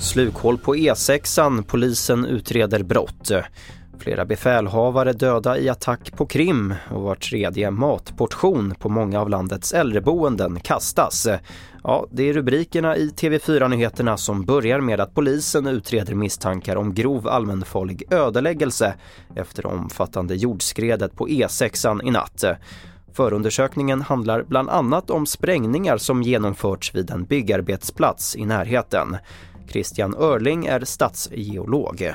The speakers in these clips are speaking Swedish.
Slukhål på E6, polisen utreder brott. Flera befälhavare döda i attack på Krim och var tredje matportion på många av landets äldreboenden kastas. Ja, det är rubrikerna i TV4-nyheterna som börjar med att polisen utreder misstankar om grov allmänfarlig ödeläggelse efter omfattande jordskredet på E6 i natt. Förundersökningen handlar bland annat om sprängningar som genomförts vid en byggarbetsplats i närheten. Christian Örling är stadsgeolog.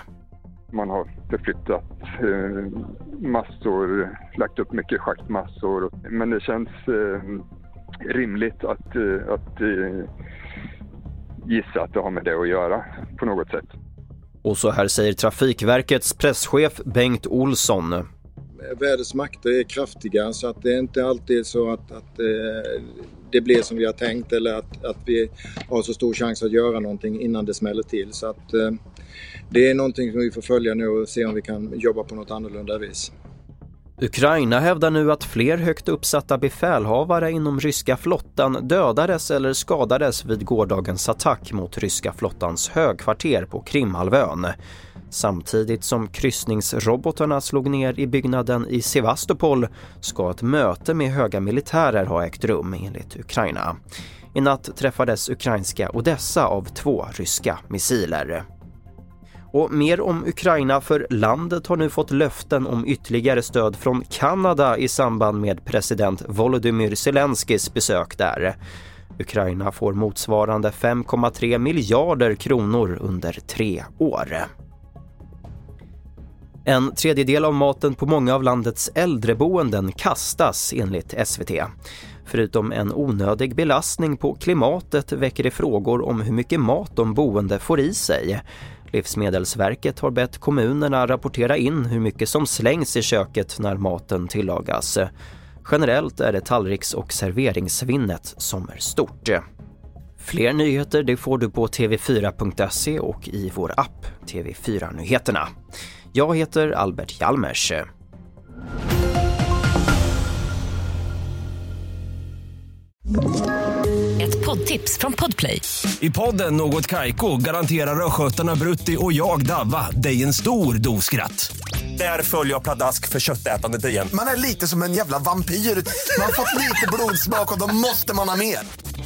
Man har förflyttat eh, massor, lagt upp mycket schaktmassor. Men det känns eh, rimligt att, eh, att gissa att det har med det att göra på något sätt. Och så här säger Trafikverkets presschef Bengt Olsson. Vädrets makter är kraftiga så att det är inte alltid så att, att eh, det blir som vi har tänkt eller att, att vi har så stor chans att göra någonting innan det smäller till. Så att eh, det är någonting som vi får följa nu och se om vi kan jobba på något annorlunda vis. Ukraina hävdar nu att fler högt uppsatta befälhavare inom ryska flottan dödades eller skadades vid gårdagens attack mot ryska flottans högkvarter på Krimhalvön. Samtidigt som kryssningsrobotarna slog ner i byggnaden i Sevastopol ska ett möte med höga militärer ha ägt rum enligt Ukraina. I natt träffades ukrainska Odessa av två ryska missiler. Och mer om Ukraina för landet har nu fått löften om ytterligare stöd från Kanada i samband med president Volodymyr Zelenskyjs besök där. Ukraina får motsvarande 5,3 miljarder kronor under tre år. En tredjedel av maten på många av landets äldreboenden kastas enligt SVT. Förutom en onödig belastning på klimatet väcker det frågor om hur mycket mat de boende får i sig. Livsmedelsverket har bett kommunerna rapportera in hur mycket som slängs i köket när maten tillagas. Generellt är det tallriks och serveringssvinnet som är stort. Fler nyheter det får du på tv4.se och i vår app TV4 Nyheterna. Jag heter Albert Hjalmers. Ett poddtips från Podplay. I podden Något Kaiko garanterar östgötarna Brutti och jag, Davva, dig en stor dos skratt. Där följer jag pladask för köttätandet igen. Man är lite som en jävla vampyr. Man har fått lite blodsmak och då måste man ha mer.